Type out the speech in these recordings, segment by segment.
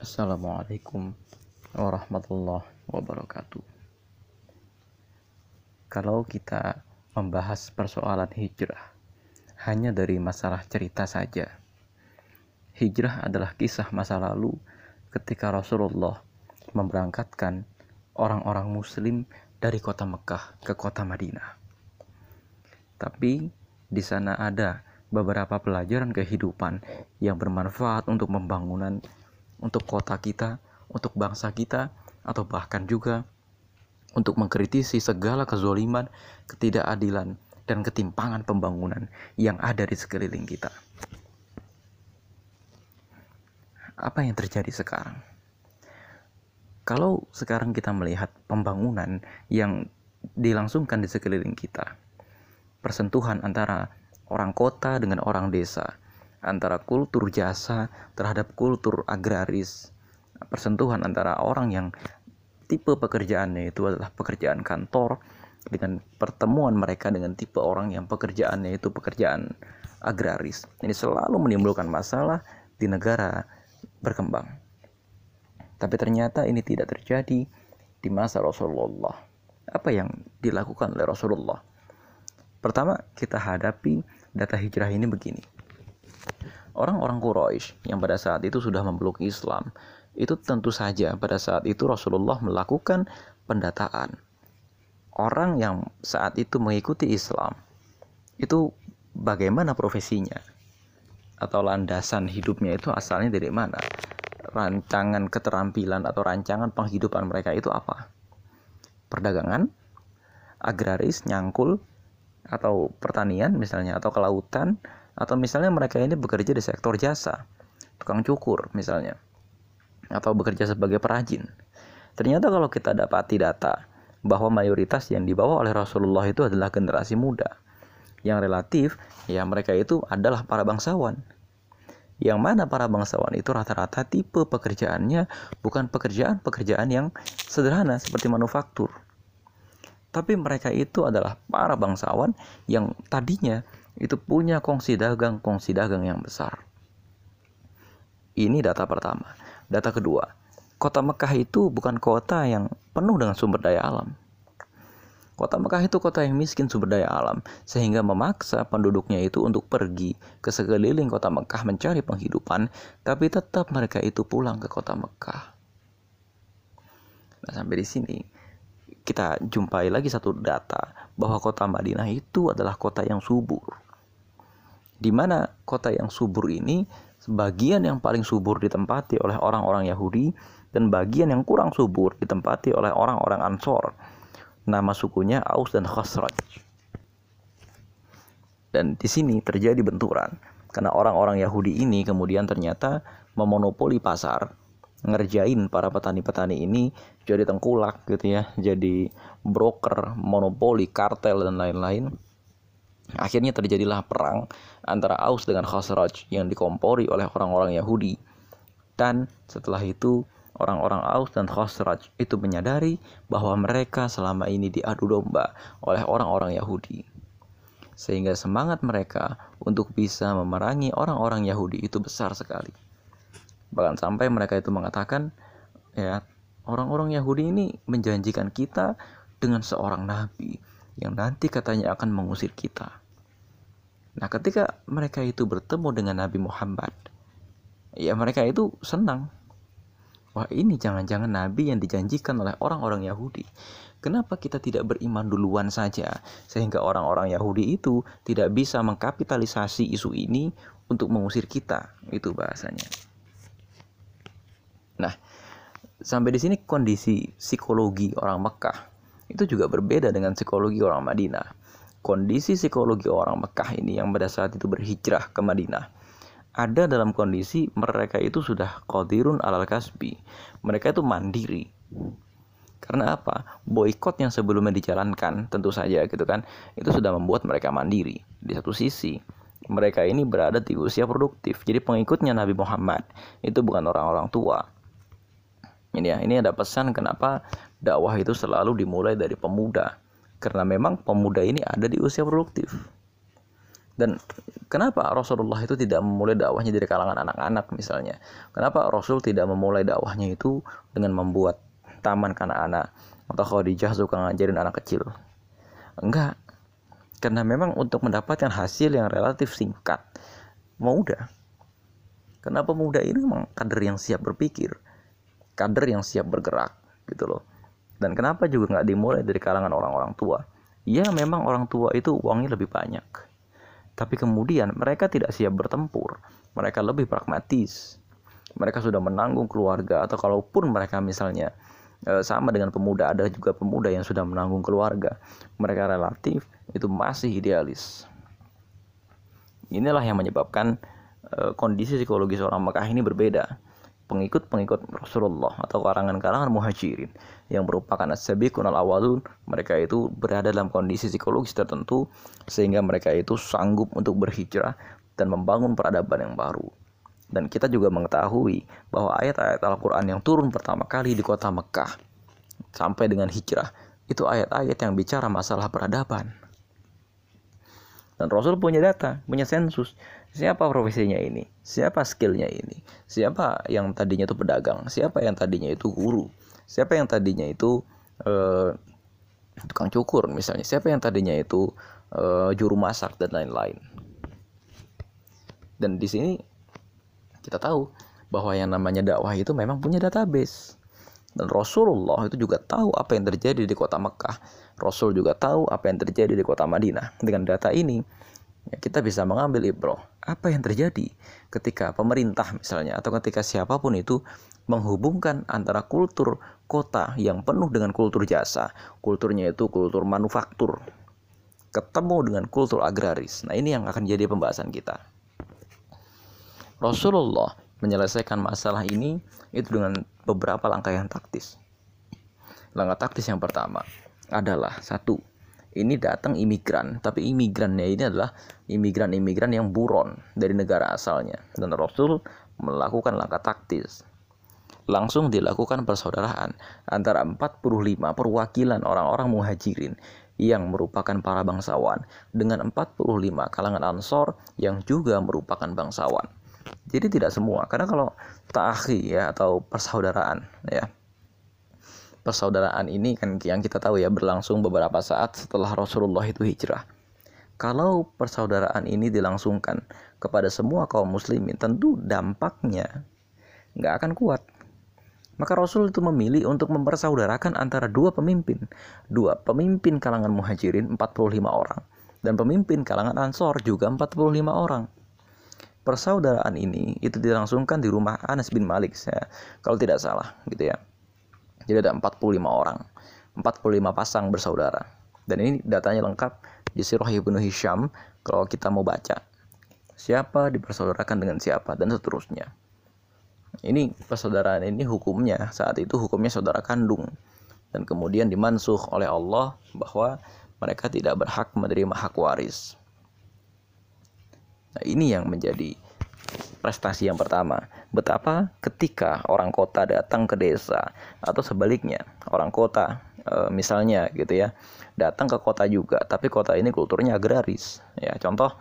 Assalamualaikum warahmatullahi wabarakatuh. Kalau kita membahas persoalan hijrah hanya dari masalah cerita saja, hijrah adalah kisah masa lalu ketika Rasulullah memberangkatkan orang-orang Muslim dari kota Mekah ke kota Madinah. Tapi di sana ada beberapa pelajaran kehidupan yang bermanfaat untuk pembangunan untuk kota kita, untuk bangsa kita, atau bahkan juga untuk mengkritisi segala kezoliman, ketidakadilan, dan ketimpangan pembangunan yang ada di sekeliling kita. Apa yang terjadi sekarang? Kalau sekarang kita melihat pembangunan yang dilangsungkan di sekeliling kita, persentuhan antara orang kota dengan orang desa, antara kultur jasa terhadap kultur agraris, persentuhan antara orang yang tipe pekerjaannya itu adalah pekerjaan kantor dengan pertemuan mereka dengan tipe orang yang pekerjaannya itu pekerjaan agraris. Ini selalu menimbulkan masalah di negara berkembang. Tapi ternyata ini tidak terjadi di masa Rasulullah. Apa yang dilakukan oleh Rasulullah? Pertama, kita hadapi data hijrah ini begini Orang-orang Quraisy yang pada saat itu sudah memeluk Islam, itu tentu saja pada saat itu Rasulullah melakukan pendataan. Orang yang saat itu mengikuti Islam, itu bagaimana profesinya? Atau landasan hidupnya itu asalnya dari mana? Rancangan keterampilan atau rancangan penghidupan mereka itu apa? Perdagangan, agraris, nyangkul, atau pertanian misalnya, atau kelautan, atau misalnya mereka ini bekerja di sektor jasa, tukang cukur misalnya, atau bekerja sebagai perajin. Ternyata kalau kita dapati data bahwa mayoritas yang dibawa oleh Rasulullah itu adalah generasi muda, yang relatif ya mereka itu adalah para bangsawan. Yang mana para bangsawan itu rata-rata tipe pekerjaannya bukan pekerjaan-pekerjaan yang sederhana seperti manufaktur. Tapi mereka itu adalah para bangsawan yang tadinya itu punya kongsi dagang kongsi dagang yang besar. Ini data pertama. Data kedua, kota Mekah itu bukan kota yang penuh dengan sumber daya alam. Kota Mekah itu kota yang miskin sumber daya alam, sehingga memaksa penduduknya itu untuk pergi ke sekeliling kota Mekah mencari penghidupan, tapi tetap mereka itu pulang ke kota Mekah. Nah, sampai di sini kita jumpai lagi satu data bahwa kota Madinah itu adalah kota yang subur di mana kota yang subur ini sebagian yang paling subur ditempati oleh orang-orang Yahudi dan bagian yang kurang subur ditempati oleh orang-orang Ansor. Nama sukunya Aus dan Khosraj. Dan di sini terjadi benturan karena orang-orang Yahudi ini kemudian ternyata memonopoli pasar, ngerjain para petani-petani ini jadi tengkulak gitu ya, jadi broker, monopoli, kartel dan lain-lain Akhirnya terjadilah perang antara Aus dengan Khosraj yang dikompori oleh orang-orang Yahudi. Dan setelah itu orang-orang Aus dan Khosraj itu menyadari bahwa mereka selama ini diadu domba oleh orang-orang Yahudi. Sehingga semangat mereka untuk bisa memerangi orang-orang Yahudi itu besar sekali. Bahkan sampai mereka itu mengatakan, ya orang-orang Yahudi ini menjanjikan kita dengan seorang nabi yang nanti katanya akan mengusir kita. Nah, ketika mereka itu bertemu dengan Nabi Muhammad, ya mereka itu senang. Wah, ini jangan-jangan nabi yang dijanjikan oleh orang-orang Yahudi. Kenapa kita tidak beriman duluan saja sehingga orang-orang Yahudi itu tidak bisa mengkapitalisasi isu ini untuk mengusir kita? Itu bahasanya. Nah, sampai di sini kondisi psikologi orang Mekah itu juga berbeda dengan psikologi orang Madinah. Kondisi psikologi orang Mekah ini yang pada saat itu berhijrah ke Madinah ada dalam kondisi mereka itu sudah qadirun alal kasbi. Mereka itu mandiri. Karena apa? Boykot yang sebelumnya dijalankan tentu saja gitu kan itu sudah membuat mereka mandiri. Di satu sisi mereka ini berada di usia produktif. Jadi pengikutnya Nabi Muhammad itu bukan orang-orang tua ini ya ini ada pesan kenapa dakwah itu selalu dimulai dari pemuda karena memang pemuda ini ada di usia produktif. Dan kenapa Rasulullah itu tidak memulai dakwahnya dari kalangan anak-anak misalnya? Kenapa Rasul tidak memulai dakwahnya itu dengan membuat taman anak-anak atau Khadijah suka ngajarin anak kecil? Enggak. Karena memang untuk mendapatkan hasil yang relatif singkat, mudah. Kenapa muda ini memang kader yang siap berpikir, kader yang siap bergerak, gitu loh. Dan kenapa juga nggak dimulai dari kalangan orang-orang tua? Ya memang orang tua itu uangnya lebih banyak tapi kemudian mereka tidak siap bertempur. Mereka lebih pragmatis. Mereka sudah menanggung keluarga atau kalaupun mereka misalnya e, sama dengan pemuda ada juga pemuda yang sudah menanggung keluarga. Mereka relatif itu masih idealis. Inilah yang menyebabkan e, kondisi psikologi seorang Mekah ini berbeda pengikut-pengikut Rasulullah atau karangan-karangan muhajirin yang merupakan as-sabiqun al-awalun mereka itu berada dalam kondisi psikologis tertentu sehingga mereka itu sanggup untuk berhijrah dan membangun peradaban yang baru dan kita juga mengetahui bahwa ayat-ayat Al-Quran yang turun pertama kali di kota Mekah sampai dengan hijrah itu ayat-ayat yang bicara masalah peradaban dan Rasul punya data, punya sensus. Siapa profesinya ini? Siapa skillnya ini? Siapa yang tadinya itu pedagang? Siapa yang tadinya itu guru? Siapa yang tadinya itu uh, tukang cukur misalnya? Siapa yang tadinya itu uh, juru masak dan lain-lain? Dan di sini kita tahu bahwa yang namanya dakwah itu memang punya database. Dan Rasulullah itu juga tahu apa yang terjadi di kota Mekah. Rasul juga tahu apa yang terjadi di kota Madinah. Dengan data ini, kita bisa mengambil ibroh. Apa yang terjadi ketika pemerintah misalnya, atau ketika siapa pun itu menghubungkan antara kultur kota yang penuh dengan kultur jasa, kulturnya itu kultur manufaktur, ketemu dengan kultur agraris. Nah ini yang akan jadi pembahasan kita. Rasulullah menyelesaikan masalah ini itu dengan beberapa langkah yang taktis. Langkah taktis yang pertama adalah satu, ini datang imigran, tapi imigrannya ini adalah imigran-imigran yang buron dari negara asalnya. Dan Rasul melakukan langkah taktis. Langsung dilakukan persaudaraan antara 45 perwakilan orang-orang muhajirin yang merupakan para bangsawan dengan 45 kalangan ansor yang juga merupakan bangsawan. Jadi tidak semua, karena kalau ta'akhi ya atau persaudaraan ya. Persaudaraan ini kan yang kita tahu ya berlangsung beberapa saat setelah Rasulullah itu hijrah. Kalau persaudaraan ini dilangsungkan kepada semua kaum muslimin, tentu dampaknya nggak akan kuat. Maka Rasul itu memilih untuk mempersaudarakan antara dua pemimpin. Dua pemimpin kalangan muhajirin 45 orang. Dan pemimpin kalangan ansor juga 45 orang persaudaraan ini itu dilangsungkan di rumah Anas bin Malik saya kalau tidak salah gitu ya. Jadi ada 45 orang, 45 pasang bersaudara. Dan ini datanya lengkap di Sirah Ibnu Hisham kalau kita mau baca. Siapa dipersaudarakan dengan siapa dan seterusnya. Ini persaudaraan ini hukumnya saat itu hukumnya saudara kandung dan kemudian dimansuh oleh Allah bahwa mereka tidak berhak menerima hak waris. Nah, ini yang menjadi prestasi yang pertama. Betapa ketika orang kota datang ke desa atau sebaliknya, orang kota e, misalnya gitu ya, datang ke kota juga, tapi kota ini kulturnya agraris. Ya, contoh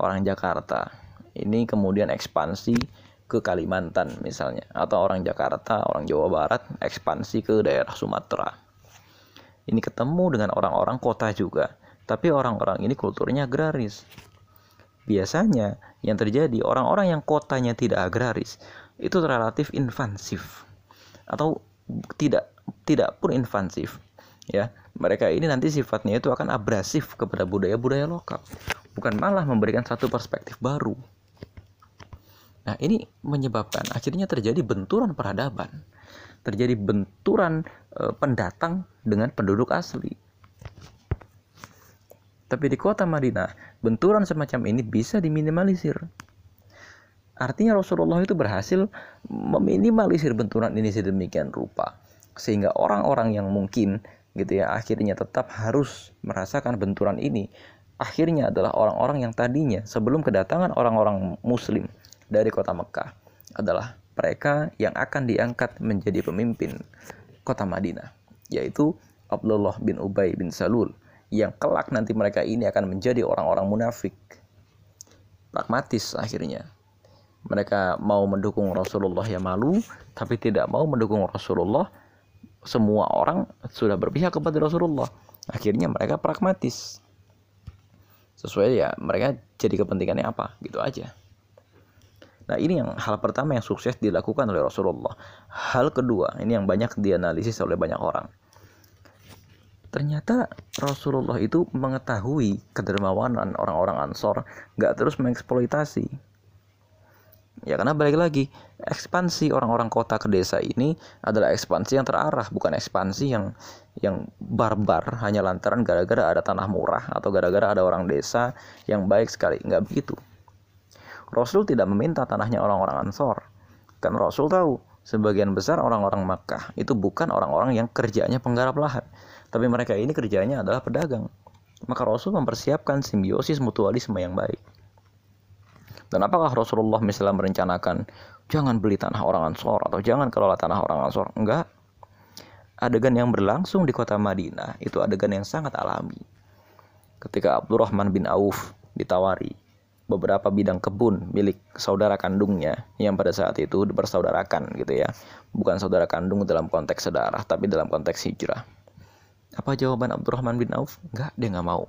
orang Jakarta ini kemudian ekspansi ke Kalimantan misalnya atau orang Jakarta, orang Jawa Barat ekspansi ke daerah Sumatera. Ini ketemu dengan orang-orang kota juga, tapi orang-orang ini kulturnya agraris biasanya yang terjadi orang-orang yang kotanya tidak agraris itu relatif invasif. Atau tidak tidak pun invasif ya. Mereka ini nanti sifatnya itu akan abrasif kepada budaya-budaya lokal. Bukan malah memberikan satu perspektif baru. Nah ini menyebabkan akhirnya terjadi benturan peradaban. Terjadi benturan e, pendatang dengan penduduk asli tapi di kota Madinah, benturan semacam ini bisa diminimalisir. Artinya Rasulullah itu berhasil meminimalisir benturan ini sedemikian rupa sehingga orang-orang yang mungkin gitu ya akhirnya tetap harus merasakan benturan ini akhirnya adalah orang-orang yang tadinya sebelum kedatangan orang-orang muslim dari kota Mekah adalah mereka yang akan diangkat menjadi pemimpin kota Madinah yaitu Abdullah bin Ubay bin Salul yang kelak nanti mereka ini akan menjadi orang-orang munafik. pragmatis akhirnya. Mereka mau mendukung Rasulullah ya malu, tapi tidak mau mendukung Rasulullah. Semua orang sudah berpihak kepada Rasulullah. Akhirnya mereka pragmatis. Sesuai ya mereka jadi kepentingannya apa, gitu aja. Nah ini yang hal pertama yang sukses dilakukan oleh Rasulullah. Hal kedua, ini yang banyak dianalisis oleh banyak orang. Ternyata Rasulullah itu mengetahui kedermawanan orang-orang Ansor, nggak terus mengeksploitasi. Ya karena balik lagi, ekspansi orang-orang kota ke desa ini adalah ekspansi yang terarah, bukan ekspansi yang yang barbar hanya lantaran gara-gara ada tanah murah atau gara-gara ada orang desa yang baik sekali. Nggak begitu. Rasul tidak meminta tanahnya orang-orang Ansor. Kan Rasul tahu sebagian besar orang-orang Makkah itu bukan orang-orang yang kerjanya penggarap lahan, tapi mereka ini kerjanya adalah pedagang. Maka Rasul mempersiapkan simbiosis mutualisme yang baik. Dan apakah Rasulullah misalnya merencanakan jangan beli tanah orang Ansor atau jangan kelola tanah orang Ansor? Enggak. Adegan yang berlangsung di kota Madinah itu adegan yang sangat alami. Ketika Abdurrahman bin Auf ditawari beberapa bidang kebun milik saudara kandungnya yang pada saat itu bersaudarakan gitu ya. Bukan saudara kandung dalam konteks sedarah tapi dalam konteks hijrah. Apa jawaban Abdurrahman bin Auf? Enggak, dia nggak mau.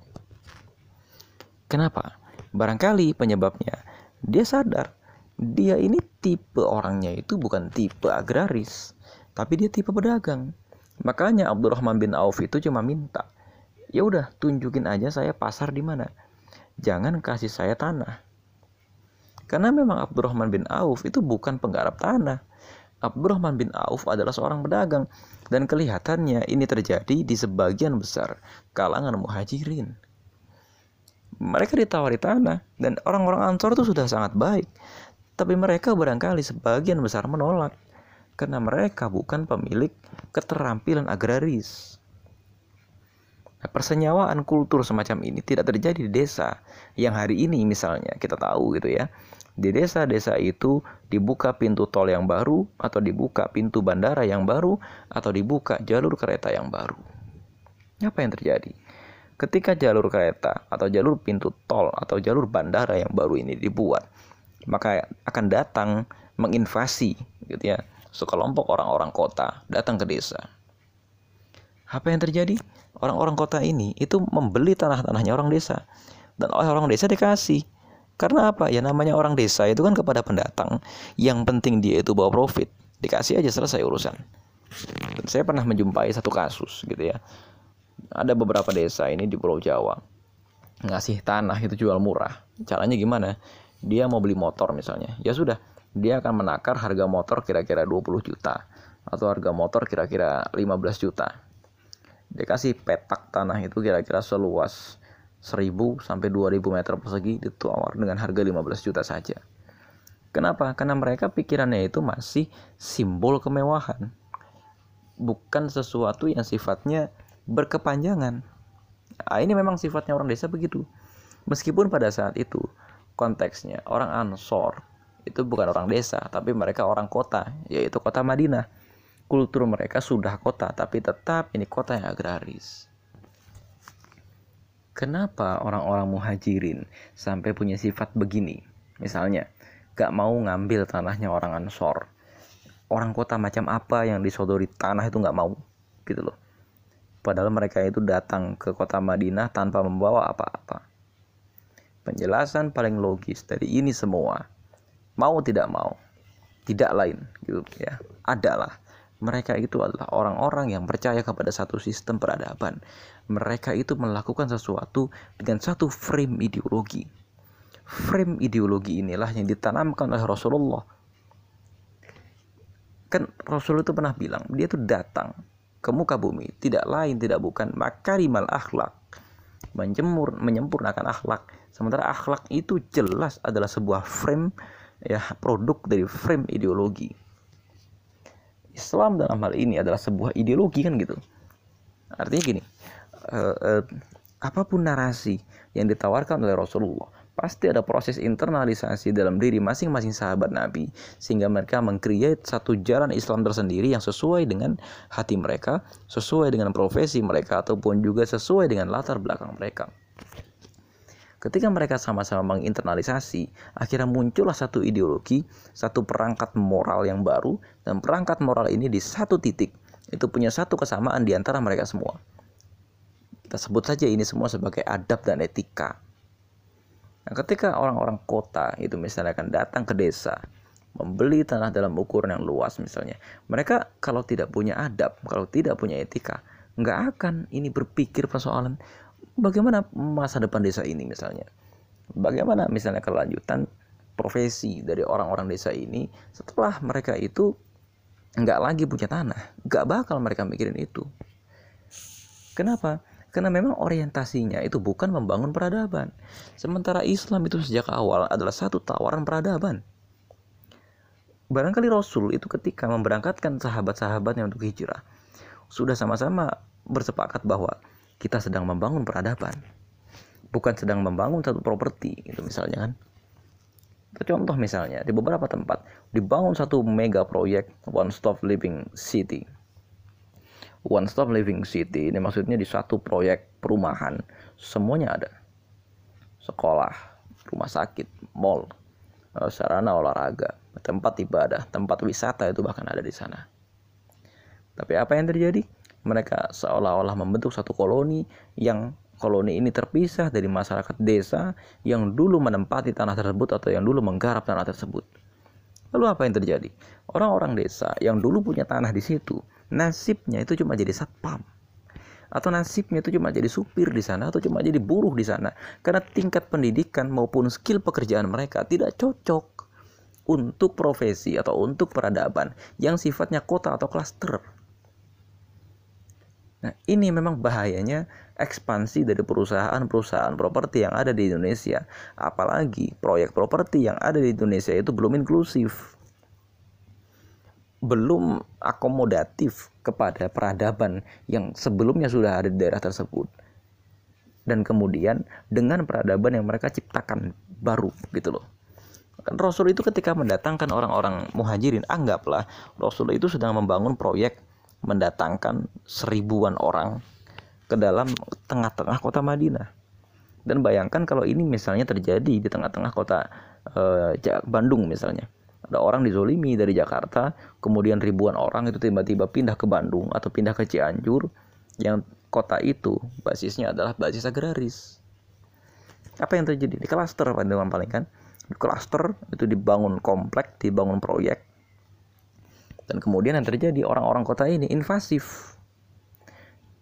Kenapa? Barangkali penyebabnya dia sadar dia ini tipe orangnya itu bukan tipe agraris, tapi dia tipe pedagang. Makanya Abdurrahman bin Auf itu cuma minta, ya udah tunjukin aja saya pasar di mana jangan kasih saya tanah. Karena memang Abdurrahman bin Auf itu bukan penggarap tanah. Abdurrahman bin Auf adalah seorang pedagang dan kelihatannya ini terjadi di sebagian besar kalangan muhajirin. Mereka ditawari tanah dan orang-orang Ansor itu sudah sangat baik. Tapi mereka barangkali sebagian besar menolak karena mereka bukan pemilik keterampilan agraris. Nah, persenyawaan kultur semacam ini tidak terjadi di desa yang hari ini misalnya kita tahu gitu ya. Di desa-desa itu dibuka pintu tol yang baru atau dibuka pintu bandara yang baru atau dibuka jalur kereta yang baru. Apa yang terjadi? Ketika jalur kereta atau jalur pintu tol atau jalur bandara yang baru ini dibuat, maka akan datang menginvasi gitu ya sekelompok orang-orang kota datang ke desa. Apa yang terjadi? orang-orang kota ini itu membeli tanah-tanahnya orang desa dan oleh orang desa dikasih karena apa? Ya namanya orang desa itu kan kepada pendatang. Yang penting dia itu bawa profit. Dikasih aja selesai urusan. Dan saya pernah menjumpai satu kasus gitu ya. Ada beberapa desa ini di Pulau Jawa. Ngasih tanah itu jual murah. Caranya gimana? Dia mau beli motor misalnya. Ya sudah dia akan menakar harga motor kira-kira 20 juta atau harga motor kira-kira 15 juta. Dia kasih petak tanah itu kira-kira seluas 1000 sampai 2000 meter persegi ditawar dengan harga 15 juta saja. Kenapa? Karena mereka pikirannya itu masih simbol kemewahan. Bukan sesuatu yang sifatnya berkepanjangan. Nah, ini memang sifatnya orang desa begitu. Meskipun pada saat itu konteksnya orang Ansor itu bukan orang desa, tapi mereka orang kota, yaitu kota Madinah kultur mereka sudah kota, tapi tetap ini kota yang agraris. Kenapa orang-orang muhajirin sampai punya sifat begini? Misalnya, gak mau ngambil tanahnya orang Ansor. Orang kota macam apa yang disodori tanah itu gak mau, gitu loh. Padahal mereka itu datang ke kota Madinah tanpa membawa apa-apa. Penjelasan paling logis dari ini semua, mau tidak mau, tidak lain, gitu ya, adalah mereka itu adalah orang-orang yang percaya kepada satu sistem peradaban. Mereka itu melakukan sesuatu dengan satu frame ideologi. Frame ideologi inilah yang ditanamkan oleh Rasulullah. Kan Rasul itu pernah bilang, dia itu datang ke muka bumi, tidak lain tidak bukan makarimal akhlak, menjemur menyempurnakan akhlak. Sementara akhlak itu jelas adalah sebuah frame ya produk dari frame ideologi Islam dalam hal ini adalah sebuah ideologi kan gitu artinya gini uh, uh, apa pun narasi yang ditawarkan oleh Rasulullah pasti ada proses internalisasi dalam diri masing-masing sahabat Nabi sehingga mereka mengcreate satu jalan Islam tersendiri yang sesuai dengan hati mereka, sesuai dengan profesi mereka ataupun juga sesuai dengan latar belakang mereka. Ketika mereka sama-sama menginternalisasi, akhirnya muncullah satu ideologi, satu perangkat moral yang baru, dan perangkat moral ini di satu titik itu punya satu kesamaan di antara mereka semua. Kita sebut saja ini semua sebagai adab dan etika. Nah, ketika orang-orang kota itu misalnya akan datang ke desa, membeli tanah dalam ukuran yang luas misalnya, mereka kalau tidak punya adab, kalau tidak punya etika, nggak akan ini berpikir persoalan bagaimana masa depan desa ini misalnya? Bagaimana misalnya kelanjutan profesi dari orang-orang desa ini setelah mereka itu nggak lagi punya tanah nggak bakal mereka mikirin itu? Kenapa? Karena memang orientasinya itu bukan membangun peradaban. Sementara Islam itu sejak awal adalah satu tawaran peradaban. Barangkali Rasul itu ketika memberangkatkan sahabat-sahabatnya untuk hijrah sudah sama-sama bersepakat bahwa kita sedang membangun peradaban. Bukan sedang membangun satu properti itu misalnya kan. Contoh misalnya di beberapa tempat dibangun satu mega proyek one stop living city. One stop living city ini maksudnya di satu proyek perumahan semuanya ada. Sekolah rumah sakit mall eh, sarana olahraga tempat ibadah tempat wisata itu bahkan ada di sana. Tapi apa yang terjadi mereka seolah-olah membentuk satu koloni yang koloni ini terpisah dari masyarakat desa yang dulu menempati tanah tersebut atau yang dulu menggarap tanah tersebut. Lalu apa yang terjadi? Orang-orang desa yang dulu punya tanah di situ, nasibnya itu cuma jadi satpam. Atau nasibnya itu cuma jadi supir di sana atau cuma jadi buruh di sana karena tingkat pendidikan maupun skill pekerjaan mereka tidak cocok untuk profesi atau untuk peradaban yang sifatnya kota atau klaster. Nah, ini memang bahayanya ekspansi dari perusahaan-perusahaan properti yang ada di Indonesia. Apalagi proyek properti yang ada di Indonesia itu belum inklusif. Belum akomodatif kepada peradaban yang sebelumnya sudah ada di daerah tersebut. Dan kemudian dengan peradaban yang mereka ciptakan baru gitu loh. Kan Rasul itu ketika mendatangkan orang-orang muhajirin, anggaplah Rasul itu sedang membangun proyek mendatangkan seribuan orang ke dalam tengah-tengah kota Madinah. Dan bayangkan kalau ini misalnya terjadi di tengah-tengah kota e, Bandung misalnya. Ada orang dizolimi dari Jakarta, kemudian ribuan orang itu tiba-tiba pindah ke Bandung atau pindah ke Cianjur yang kota itu basisnya adalah basis agraris. Apa yang terjadi di klaster pada paling kan? Di klaster itu dibangun komplek, dibangun proyek, dan kemudian yang terjadi orang-orang kota ini invasif.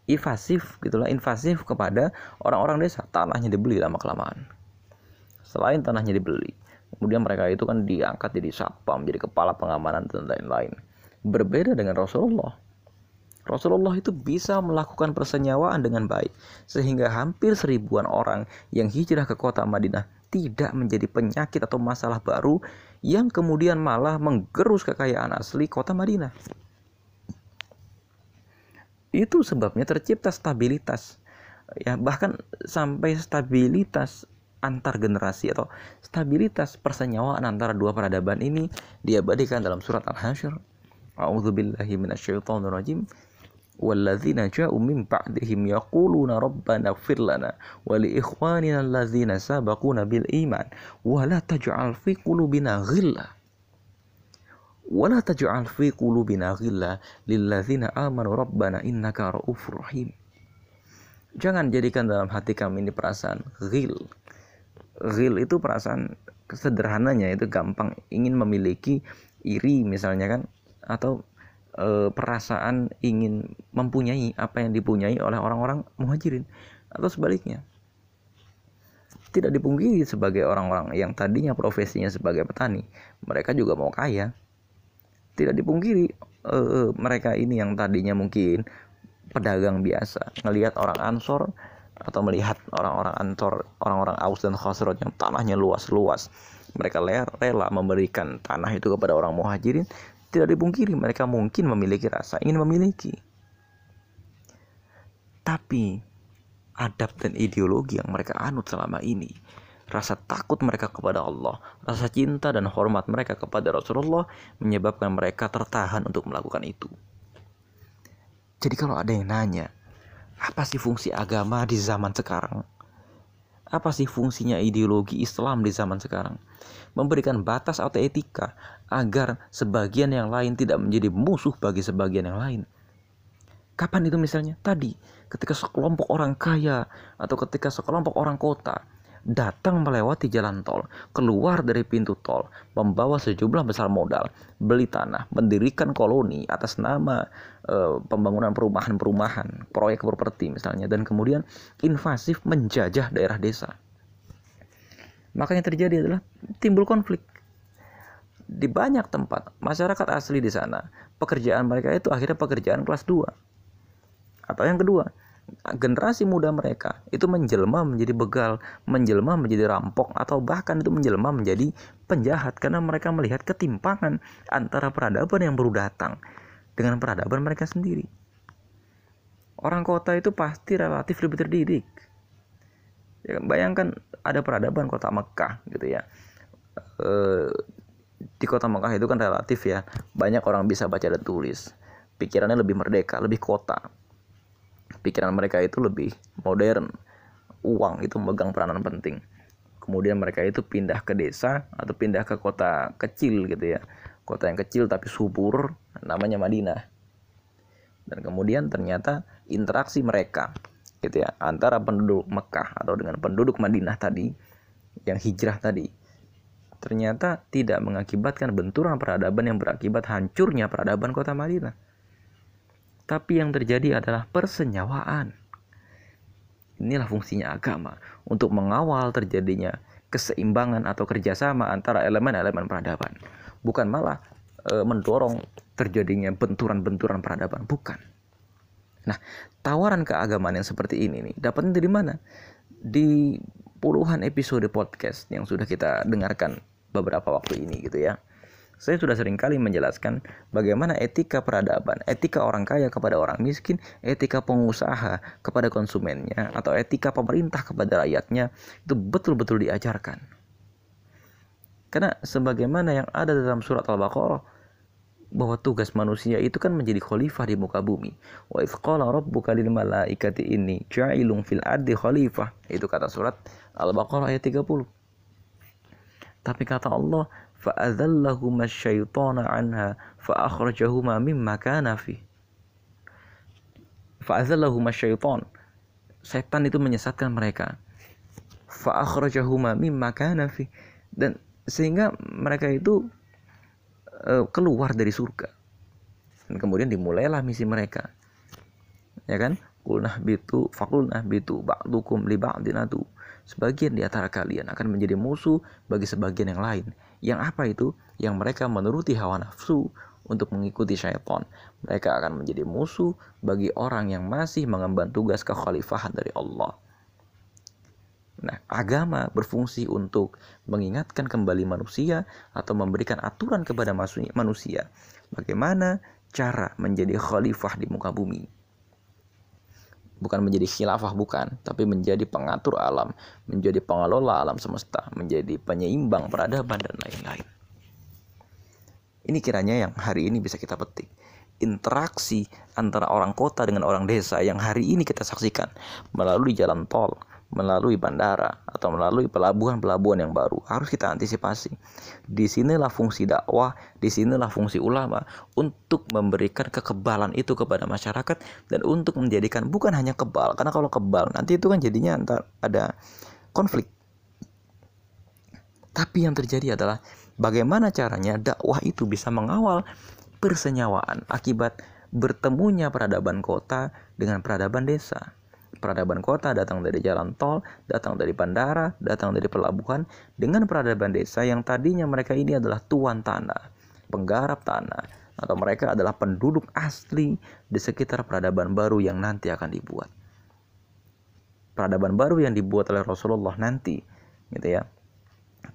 Invasif gitulah invasif kepada orang-orang desa. Tanahnya dibeli lama kelamaan. Selain tanahnya dibeli kemudian mereka itu kan diangkat jadi satpam jadi kepala pengamanan dan lain-lain. Berbeda dengan Rasulullah. Rasulullah itu bisa melakukan persenyawaan dengan baik sehingga hampir seribuan orang yang hijrah ke kota Madinah tidak menjadi penyakit atau masalah baru yang kemudian malah menggerus kekayaan asli kota Madinah. Itu sebabnya tercipta stabilitas ya bahkan sampai stabilitas antar generasi atau stabilitas persenyawaan antara dua peradaban ini diabadikan dalam surat Al-Hasyr. A'udzubillahi minasyaitonirrajim. والذين جاءوا من بعدهم يقولون ربنا اغفر لنا ولإخواننا الذين سبقونا بالإيمان ولا تجعل في قلوبنا غلا ولا تجعل في قلوبنا غلا للذين آمنوا ربنا إنك رؤوف رحيم Jangan jadikan dalam hati kami ini perasaan ghil. Ghil itu perasaan sederhananya itu gampang ingin memiliki iri misalnya kan atau e, perasaan ingin mempunyai apa yang dipunyai oleh orang-orang muhajirin atau sebaliknya. Tidak dipungkiri sebagai orang-orang yang tadinya profesinya sebagai petani mereka juga mau kaya. Tidak dipungkiri e, mereka ini yang tadinya mungkin pedagang biasa ngelihat orang ansor atau melihat orang-orang ansor orang-orang aus dan khosrot yang tanahnya luas-luas. Mereka rela memberikan tanah itu kepada orang muhajirin tidak dipungkiri mereka mungkin memiliki rasa ingin memiliki. Tapi adab dan ideologi yang mereka anut selama ini, rasa takut mereka kepada Allah, rasa cinta dan hormat mereka kepada Rasulullah menyebabkan mereka tertahan untuk melakukan itu. Jadi kalau ada yang nanya, apa sih fungsi agama di zaman sekarang? Apa sih fungsinya ideologi Islam di zaman sekarang? Memberikan batas atau etika agar sebagian yang lain tidak menjadi musuh bagi sebagian yang lain. Kapan itu misalnya? Tadi, ketika sekelompok orang kaya atau ketika sekelompok orang kota datang melewati jalan tol, keluar dari pintu tol, membawa sejumlah besar modal, beli tanah, mendirikan koloni atas nama e, pembangunan perumahan-perumahan, proyek properti misalnya, dan kemudian invasif menjajah daerah desa. Maka yang terjadi adalah timbul konflik. Di banyak tempat, masyarakat asli di sana, pekerjaan mereka itu akhirnya pekerjaan kelas 2. Atau yang kedua, generasi muda mereka itu menjelma menjadi begal, menjelma menjadi rampok atau bahkan itu menjelma menjadi penjahat karena mereka melihat ketimpangan antara peradaban yang baru datang dengan peradaban mereka sendiri. Orang kota itu pasti relatif lebih terdidik. Ya, bayangkan ada peradaban kota Mekah gitu ya. E, di kota Mekah itu kan relatif ya, banyak orang bisa baca dan tulis. Pikirannya lebih merdeka, lebih kota pikiran mereka itu lebih modern. Uang itu memegang peranan penting. Kemudian mereka itu pindah ke desa atau pindah ke kota kecil gitu ya. Kota yang kecil tapi subur namanya Madinah. Dan kemudian ternyata interaksi mereka gitu ya antara penduduk Mekah atau dengan penduduk Madinah tadi yang hijrah tadi ternyata tidak mengakibatkan benturan peradaban yang berakibat hancurnya peradaban kota Madinah tapi yang terjadi adalah persenyawaan. Inilah fungsinya agama untuk mengawal terjadinya keseimbangan atau kerjasama antara elemen-elemen peradaban, bukan malah e, mendorong terjadinya benturan-benturan peradaban, bukan. Nah, tawaran keagamaan yang seperti ini nih dapatnya dari mana? Di puluhan episode podcast yang sudah kita dengarkan beberapa waktu ini gitu ya. Saya sudah sering kali menjelaskan bagaimana etika peradaban, etika orang kaya kepada orang miskin, etika pengusaha kepada konsumennya, atau etika pemerintah kepada rakyatnya itu betul-betul diajarkan. Karena sebagaimana yang ada dalam surat Al-Baqarah bahwa tugas manusia itu kan menjadi khalifah di muka bumi. Wa idz qala rabbuka lil malaikati inni ja'ilun fil ardi khalifah. Itu kata surat Al-Baqarah ayat 30. Tapi kata Allah, fa'adzallahuma syaitana anha fa'akhrajahuma mimma kana fi fa'adzallahuma syaitan setan itu menyesatkan mereka. fa'akhrajahuma mimma kana fi dan sehingga mereka itu eh, keluar dari surga. Dan kemudian dimulailah misi mereka. Ya kan? Kulnah bitu fakulnah bitu ba'dukum li ba'dinatu sebagian di antara kalian akan menjadi musuh bagi sebagian yang lain yang apa itu? Yang mereka menuruti hawa nafsu untuk mengikuti syaitan. Mereka akan menjadi musuh bagi orang yang masih mengemban tugas kekhalifahan dari Allah. Nah, agama berfungsi untuk mengingatkan kembali manusia atau memberikan aturan kepada manusia bagaimana cara menjadi khalifah di muka bumi. Bukan menjadi khilafah bukan, tapi menjadi pengatur alam, menjadi pengelola alam semesta, menjadi penyeimbang peradaban dan lain-lain. Ini kiranya yang hari ini bisa kita petik. Interaksi antara orang kota dengan orang desa yang hari ini kita saksikan melalui jalan tol, melalui bandara atau melalui pelabuhan-pelabuhan yang baru harus kita antisipasi. Di sinilah fungsi dakwah, di sinilah fungsi ulama untuk memberikan kekebalan itu kepada masyarakat dan untuk menjadikan bukan hanya kebal karena kalau kebal nanti itu kan jadinya antar ada konflik. Tapi yang terjadi adalah bagaimana caranya dakwah itu bisa mengawal persenyawaan akibat bertemunya peradaban kota dengan peradaban desa peradaban kota datang dari jalan tol, datang dari bandara, datang dari pelabuhan, dengan peradaban desa yang tadinya mereka ini adalah tuan tanah, penggarap tanah, atau mereka adalah penduduk asli di sekitar peradaban baru yang nanti akan dibuat. Peradaban baru yang dibuat oleh Rasulullah nanti, gitu ya.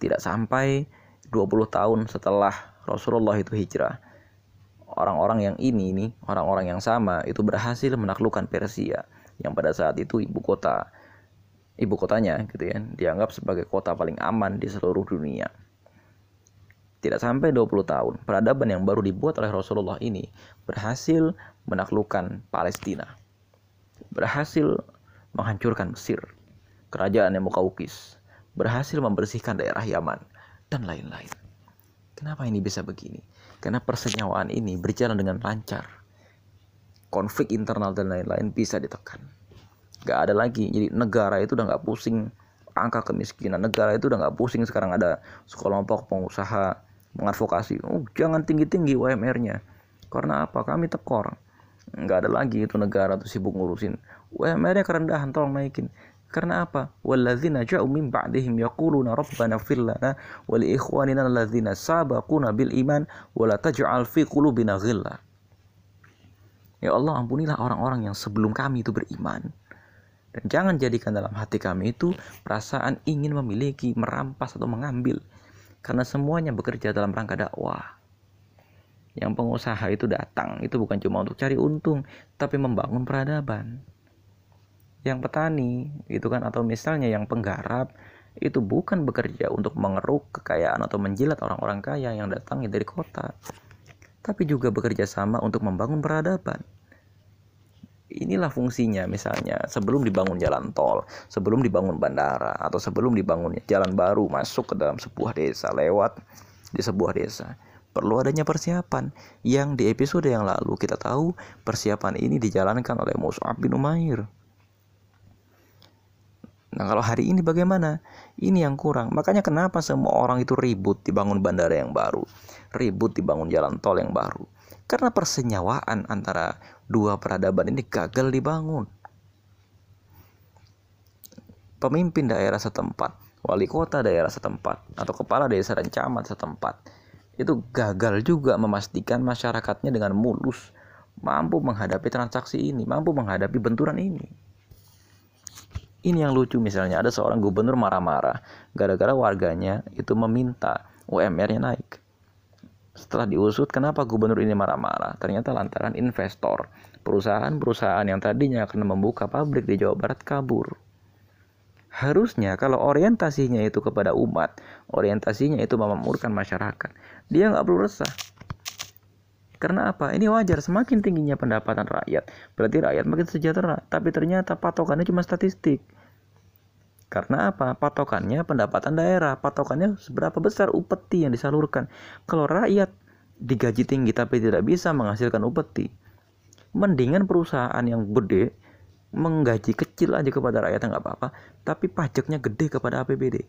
Tidak sampai 20 tahun setelah Rasulullah itu hijrah. Orang-orang yang ini nih, orang-orang yang sama itu berhasil menaklukkan Persia yang pada saat itu ibu kota ibu kotanya gitu ya dianggap sebagai kota paling aman di seluruh dunia. Tidak sampai 20 tahun, peradaban yang baru dibuat oleh Rasulullah ini berhasil menaklukkan Palestina. Berhasil menghancurkan Mesir. kerajaan yang Mukaukis, berhasil membersihkan daerah Yaman, dan lain-lain. Kenapa ini bisa begini? Karena persenyawaan ini berjalan dengan lancar. Konflik internal dan lain-lain bisa ditekan. Gak ada lagi. Jadi negara itu udah gak pusing angka kemiskinan. Negara itu udah gak pusing sekarang ada sekelompok pengusaha mengadvokasi. Oh, jangan tinggi-tinggi UMR-nya. Karena apa? Kami tekor. Nggak ada lagi itu negara tuh sibuk ngurusin. UMR-nya kerendahan, tolong naikin. Karena apa? Walladzina ja'u min ba'dihim yaquluna rabbana fir lana wa li ikhwanina alladzina sabaquna bil iman wa la taj'al fi qulubina ghilla. Ya Allah, ampunilah orang-orang yang sebelum kami itu beriman. Dan jangan jadikan dalam hati kami itu perasaan ingin memiliki, merampas atau mengambil. Karena semuanya bekerja dalam rangka dakwah. Yang pengusaha itu datang, itu bukan cuma untuk cari untung, tapi membangun peradaban yang petani itu kan atau misalnya yang penggarap itu bukan bekerja untuk mengeruk kekayaan atau menjilat orang-orang kaya yang datang dari kota tapi juga bekerja sama untuk membangun peradaban inilah fungsinya misalnya sebelum dibangun jalan tol, sebelum dibangun bandara atau sebelum dibangun jalan baru masuk ke dalam sebuah desa lewat di sebuah desa. Perlu adanya persiapan yang di episode yang lalu kita tahu persiapan ini dijalankan oleh Mus'ab bin Umair. Nah kalau hari ini bagaimana? Ini yang kurang. Makanya kenapa semua orang itu ribut dibangun bandara yang baru, ribut dibangun jalan tol yang baru. Karena persenyawaan antara dua peradaban ini gagal dibangun. Pemimpin daerah setempat, wali kota daerah setempat, atau kepala desa dan camat setempat itu gagal juga memastikan masyarakatnya dengan mulus mampu menghadapi transaksi ini, mampu menghadapi benturan ini. Ini yang lucu misalnya ada seorang gubernur marah-marah gara-gara warganya itu meminta UMR-nya naik. Setelah diusut kenapa gubernur ini marah-marah? Ternyata lantaran investor, perusahaan-perusahaan yang tadinya akan membuka pabrik di Jawa Barat kabur. Harusnya kalau orientasinya itu kepada umat, orientasinya itu memakmurkan masyarakat, dia nggak perlu resah. Karena apa? Ini wajar, semakin tingginya pendapatan rakyat, berarti rakyat makin sejahtera. Tapi ternyata patokannya cuma statistik. Karena apa? Patokannya pendapatan daerah, patokannya seberapa besar upeti yang disalurkan. Kalau rakyat digaji tinggi tapi tidak bisa menghasilkan upeti, mendingan perusahaan yang gede menggaji kecil aja kepada rakyat nggak apa-apa, tapi pajaknya gede kepada APBD.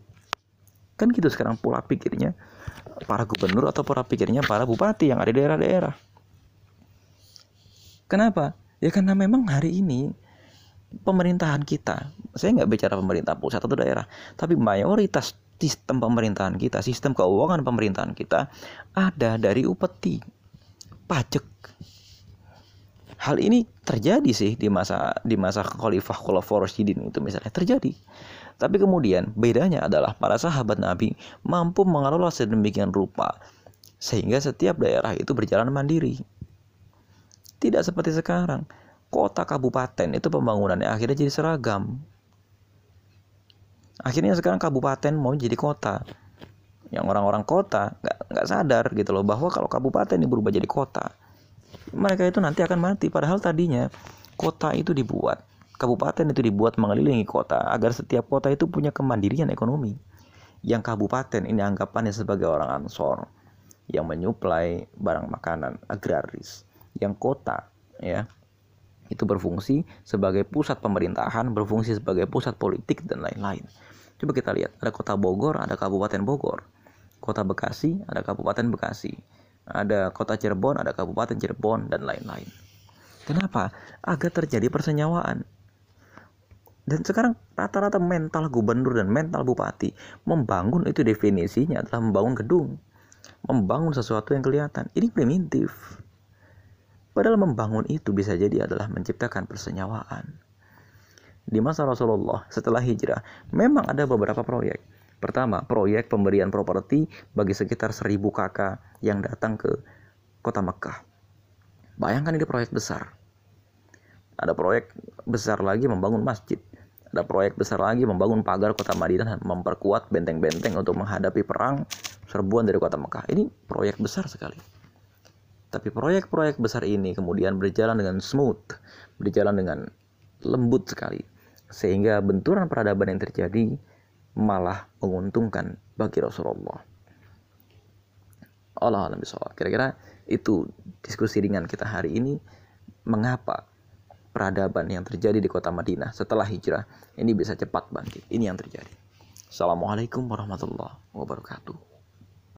Kan gitu sekarang pola pikirnya para gubernur atau pola pikirnya para bupati yang ada di daerah-daerah. Kenapa? Ya karena memang hari ini pemerintahan kita, saya nggak bicara pemerintah pusat atau daerah, tapi mayoritas sistem pemerintahan kita, sistem keuangan pemerintahan kita ada dari upeti, pajak. Hal ini terjadi sih di masa di masa Khalifah Rasyidin itu misalnya terjadi. Tapi kemudian bedanya adalah para sahabat Nabi mampu mengelola sedemikian rupa sehingga setiap daerah itu berjalan mandiri. Tidak seperti sekarang. Kota kabupaten itu pembangunannya akhirnya jadi seragam. Akhirnya sekarang kabupaten mau jadi kota. Yang orang-orang kota nggak sadar gitu loh bahwa kalau kabupaten ini berubah jadi kota, mereka itu nanti akan mati. Padahal tadinya kota itu dibuat Kabupaten itu dibuat mengelilingi kota agar setiap kota itu punya kemandirian ekonomi. Yang kabupaten ini anggapannya sebagai orang ansor yang menyuplai barang makanan agraris. Yang kota ya itu berfungsi sebagai pusat pemerintahan, berfungsi sebagai pusat politik dan lain-lain. Coba kita lihat, ada kota Bogor, ada Kabupaten Bogor. Kota Bekasi, ada Kabupaten Bekasi. Ada kota Cirebon, ada Kabupaten Cirebon dan lain-lain. Kenapa? Agar terjadi persenyawaan dan sekarang rata-rata mental gubernur dan mental bupati membangun itu definisinya adalah membangun gedung, membangun sesuatu yang kelihatan. Ini primitif. Padahal membangun itu bisa jadi adalah menciptakan persenyawaan. Di masa Rasulullah setelah hijrah, memang ada beberapa proyek. Pertama, proyek pemberian properti bagi sekitar seribu kakak yang datang ke kota Mekah. Bayangkan ini proyek besar. Ada proyek besar lagi membangun masjid ada proyek besar lagi membangun pagar kota Madinah memperkuat benteng-benteng untuk menghadapi perang serbuan dari kota Mekah. Ini proyek besar sekali. Tapi proyek-proyek besar ini kemudian berjalan dengan smooth, berjalan dengan lembut sekali. sehingga benturan peradaban yang terjadi malah menguntungkan bagi Rasulullah. Allah alam Kira-kira itu diskusi ringan kita hari ini mengapa peradaban yang terjadi di kota Madinah setelah hijrah ini bisa cepat bangkit. Ini yang terjadi. Assalamualaikum warahmatullahi wabarakatuh.